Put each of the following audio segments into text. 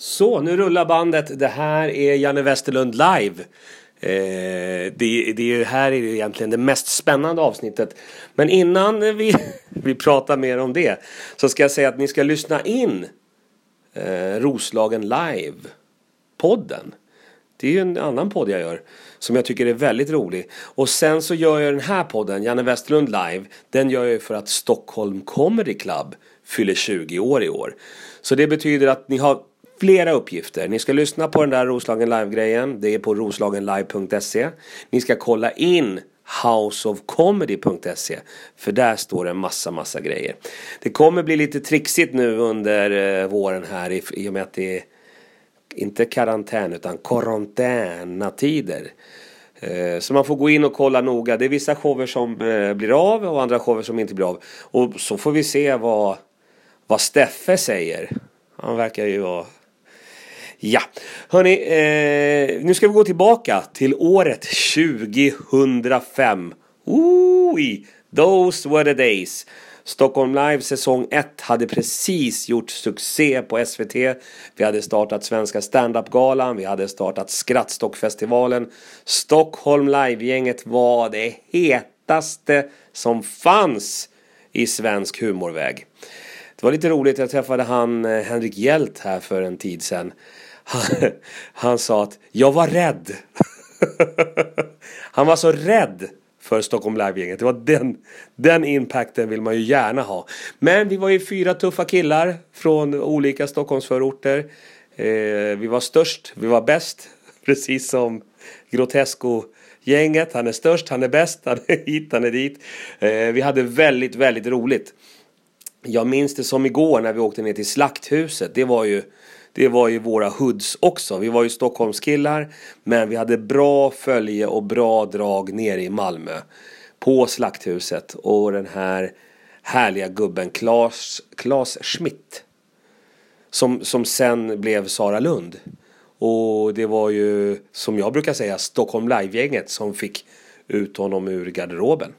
Så, nu rullar bandet. Det här är Janne Westerlund live. Eh, det, det här är ju egentligen det mest spännande avsnittet. Men innan vi, vi pratar mer om det så ska jag säga att ni ska lyssna in eh, Roslagen live-podden. Det är ju en annan podd jag gör som jag tycker är väldigt rolig. Och sen så gör jag den här podden, Janne Westerlund live. Den gör jag ju för att Stockholm Comedy Club fyller 20 år i år. Så det betyder att ni har flera uppgifter. Ni ska lyssna på den där Roslagen Live-grejen. Det är på roslagenlive.se. Ni ska kolla in houseofcomedy.se för där står det en massa, massa grejer. Det kommer bli lite trixigt nu under eh, våren här i, i och med att det är inte karantän utan karantänatider. Eh, så man får gå in och kolla noga. Det är vissa shower som eh, blir av och andra shower som inte blir av. Och så får vi se vad, vad Steffe säger. Han verkar ju vara Ja, hörni, eh, nu ska vi gå tillbaka till året 2005. Ooh, those were the days. Stockholm Live säsong 1 hade precis gjort succé på SVT. Vi hade startat Svenska standup-galan, vi hade startat Skrattstockfestivalen. Stockholm Live-gänget var det hetaste som fanns i svensk humorväg. Det var lite roligt, jag träffade han eh, Henrik Hjält här för en tid sedan. Han, han sa att jag var rädd. han var så rädd för Stockholm Live-gänget. Det var den, den impacten vill man ju gärna ha. Men vi var ju fyra tuffa killar från olika Stockholmsförorter. Eh, vi var störst, vi var bäst. Precis som Grotesco-gänget. Han är störst, han är bäst, han är hit, han är dit. Eh, vi hade väldigt, väldigt roligt. Jag minns det som igår när vi åkte ner till Slakthuset. Det var ju det var ju våra hoods också. Vi var ju Stockholmskillar men vi hade bra följe och bra drag nere i Malmö. På Slakthuset och den här härliga gubben Claes, Claes Schmidt. Som, som sen blev Sara Lund. Och det var ju som jag brukar säga Stockholm Live-gänget som fick ut honom ur garderoben.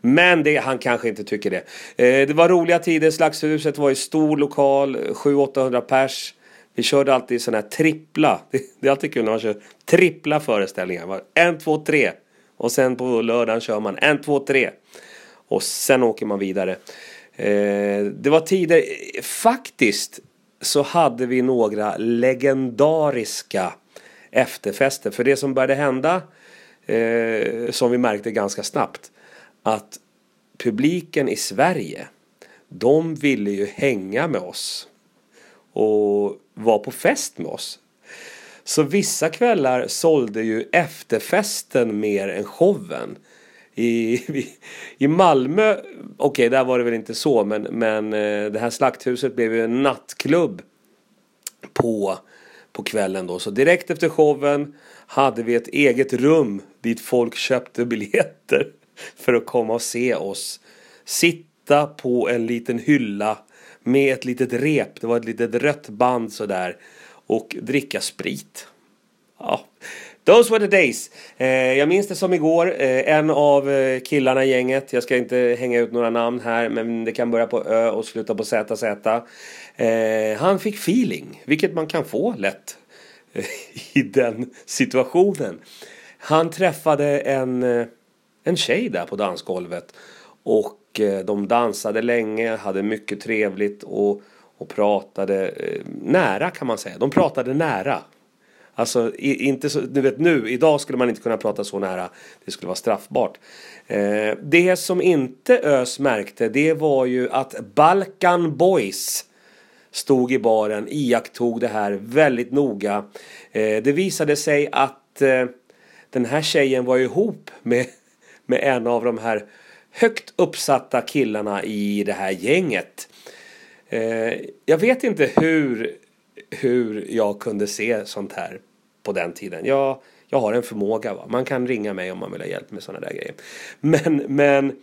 Men det, han kanske inte tycker det. Eh, det var roliga tider. Slagshuset var i stor lokal, 700-800 pers. Vi körde alltid sådana här trippla. Det är alltid kul när man kör trippla föreställningar. En, två, tre. Och sen på lördagen kör man en, två, tre. Och sen åker man vidare. Eh, det var tider, faktiskt så hade vi några legendariska efterfester. För det som började hända, eh, som vi märkte ganska snabbt, att publiken i Sverige, de ville ju hänga med oss. Och var på fest med oss. Så vissa kvällar sålde ju efterfesten mer än showen. I, i Malmö, okej okay, där var det väl inte så men, men eh, det här slakthuset blev ju en nattklubb på, på kvällen då. Så direkt efter showen hade vi ett eget rum dit folk köpte biljetter för att komma och se oss. Sitta på en liten hylla med ett litet rep, det var ett litet rött band sådär. Och dricka sprit. Ja. Those were the days. Eh, jag minns det som igår. Eh, en av eh, killarna i gänget, jag ska inte hänga ut några namn här, men det kan börja på Ö och sluta på ZZ. Eh, han fick feeling, vilket man kan få lätt eh, i den situationen. Han träffade en, eh, en tjej där på dansgolvet och Eh, de dansade länge, hade mycket trevligt och, och pratade eh, nära kan man säga. De pratade nära. Alltså inte så, du vet nu, idag skulle man inte kunna prata så nära. Det skulle vara straffbart. Eh, det som inte Ös märkte det var ju att Balkan Boys stod i baren, iakttog det här väldigt noga. Eh, det visade sig att eh, den här tjejen var ihop med, med en av de här högt uppsatta killarna i det här gänget. Eh, jag vet inte hur, hur jag kunde se sånt här på den tiden. Jag, jag har en förmåga. Va? Man kan ringa mig om man vill ha hjälp med sådana där grejer. Men, men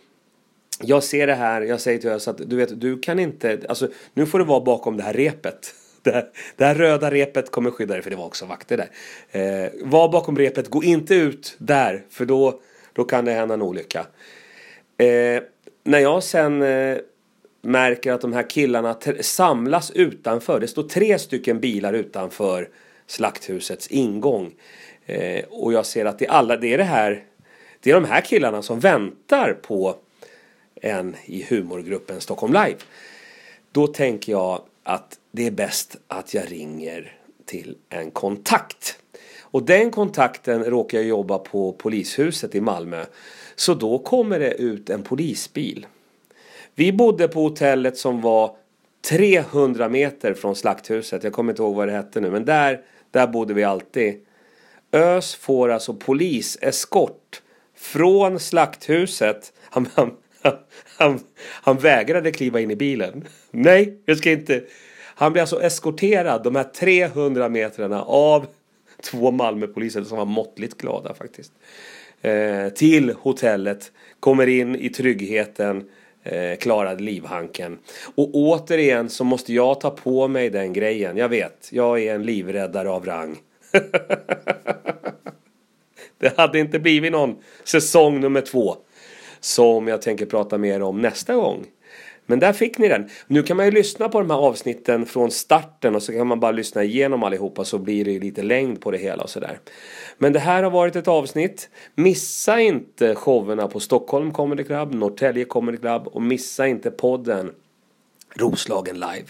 jag ser det här. Jag säger till Ös att du vet, du kan inte. Alltså, nu får du vara bakom det här repet. Det här, det här röda repet kommer skydda dig, för det var också vakter där. Eh, var bakom repet, gå inte ut där, för då, då kan det hända en olycka. Eh, när jag sen eh, märker att de här killarna samlas utanför. Det står tre stycken bilar utanför slakthusets ingång. Eh, och jag ser att det är, alla, det är det här det är de här killarna som väntar på en i humorgruppen Stockholm Live. Då tänker jag att det är bäst att jag ringer till en kontakt. Och den kontakten råkar jag jobba på polishuset i Malmö. Så då kommer det ut en polisbil. Vi bodde på hotellet som var 300 meter från slakthuset. Jag kommer inte ihåg vad det hette nu men där, där bodde vi alltid. Ös får alltså poliseskort från slakthuset. Han, han, han, han vägrade kliva in i bilen. Nej, jag ska inte. Han blir alltså eskorterad de här 300 metrarna av två Malmöpoliser som var måttligt glada faktiskt. Eh, till hotellet, kommer in i tryggheten, eh, klarade livhanken. Och återigen så måste jag ta på mig den grejen. Jag vet, jag är en livräddare av rang. Det hade inte blivit någon säsong nummer två. Som jag tänker prata mer om nästa gång. Men där fick ni den. Nu kan man ju lyssna på de här avsnitten från starten och så kan man bara lyssna igenom allihopa så blir det lite längd på det hela och sådär. Men det här har varit ett avsnitt. Missa inte showerna på Stockholm Comedy Club, Norrtälje Comedy Club och missa inte podden Roslagen Live.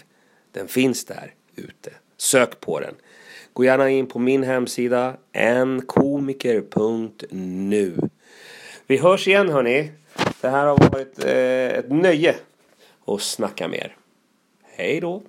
Den finns där ute. Sök på den. Gå gärna in på min hemsida enkomiker.nu Vi hörs igen hörni. Det här har varit eh, ett nöje och snacka mer. Hej då!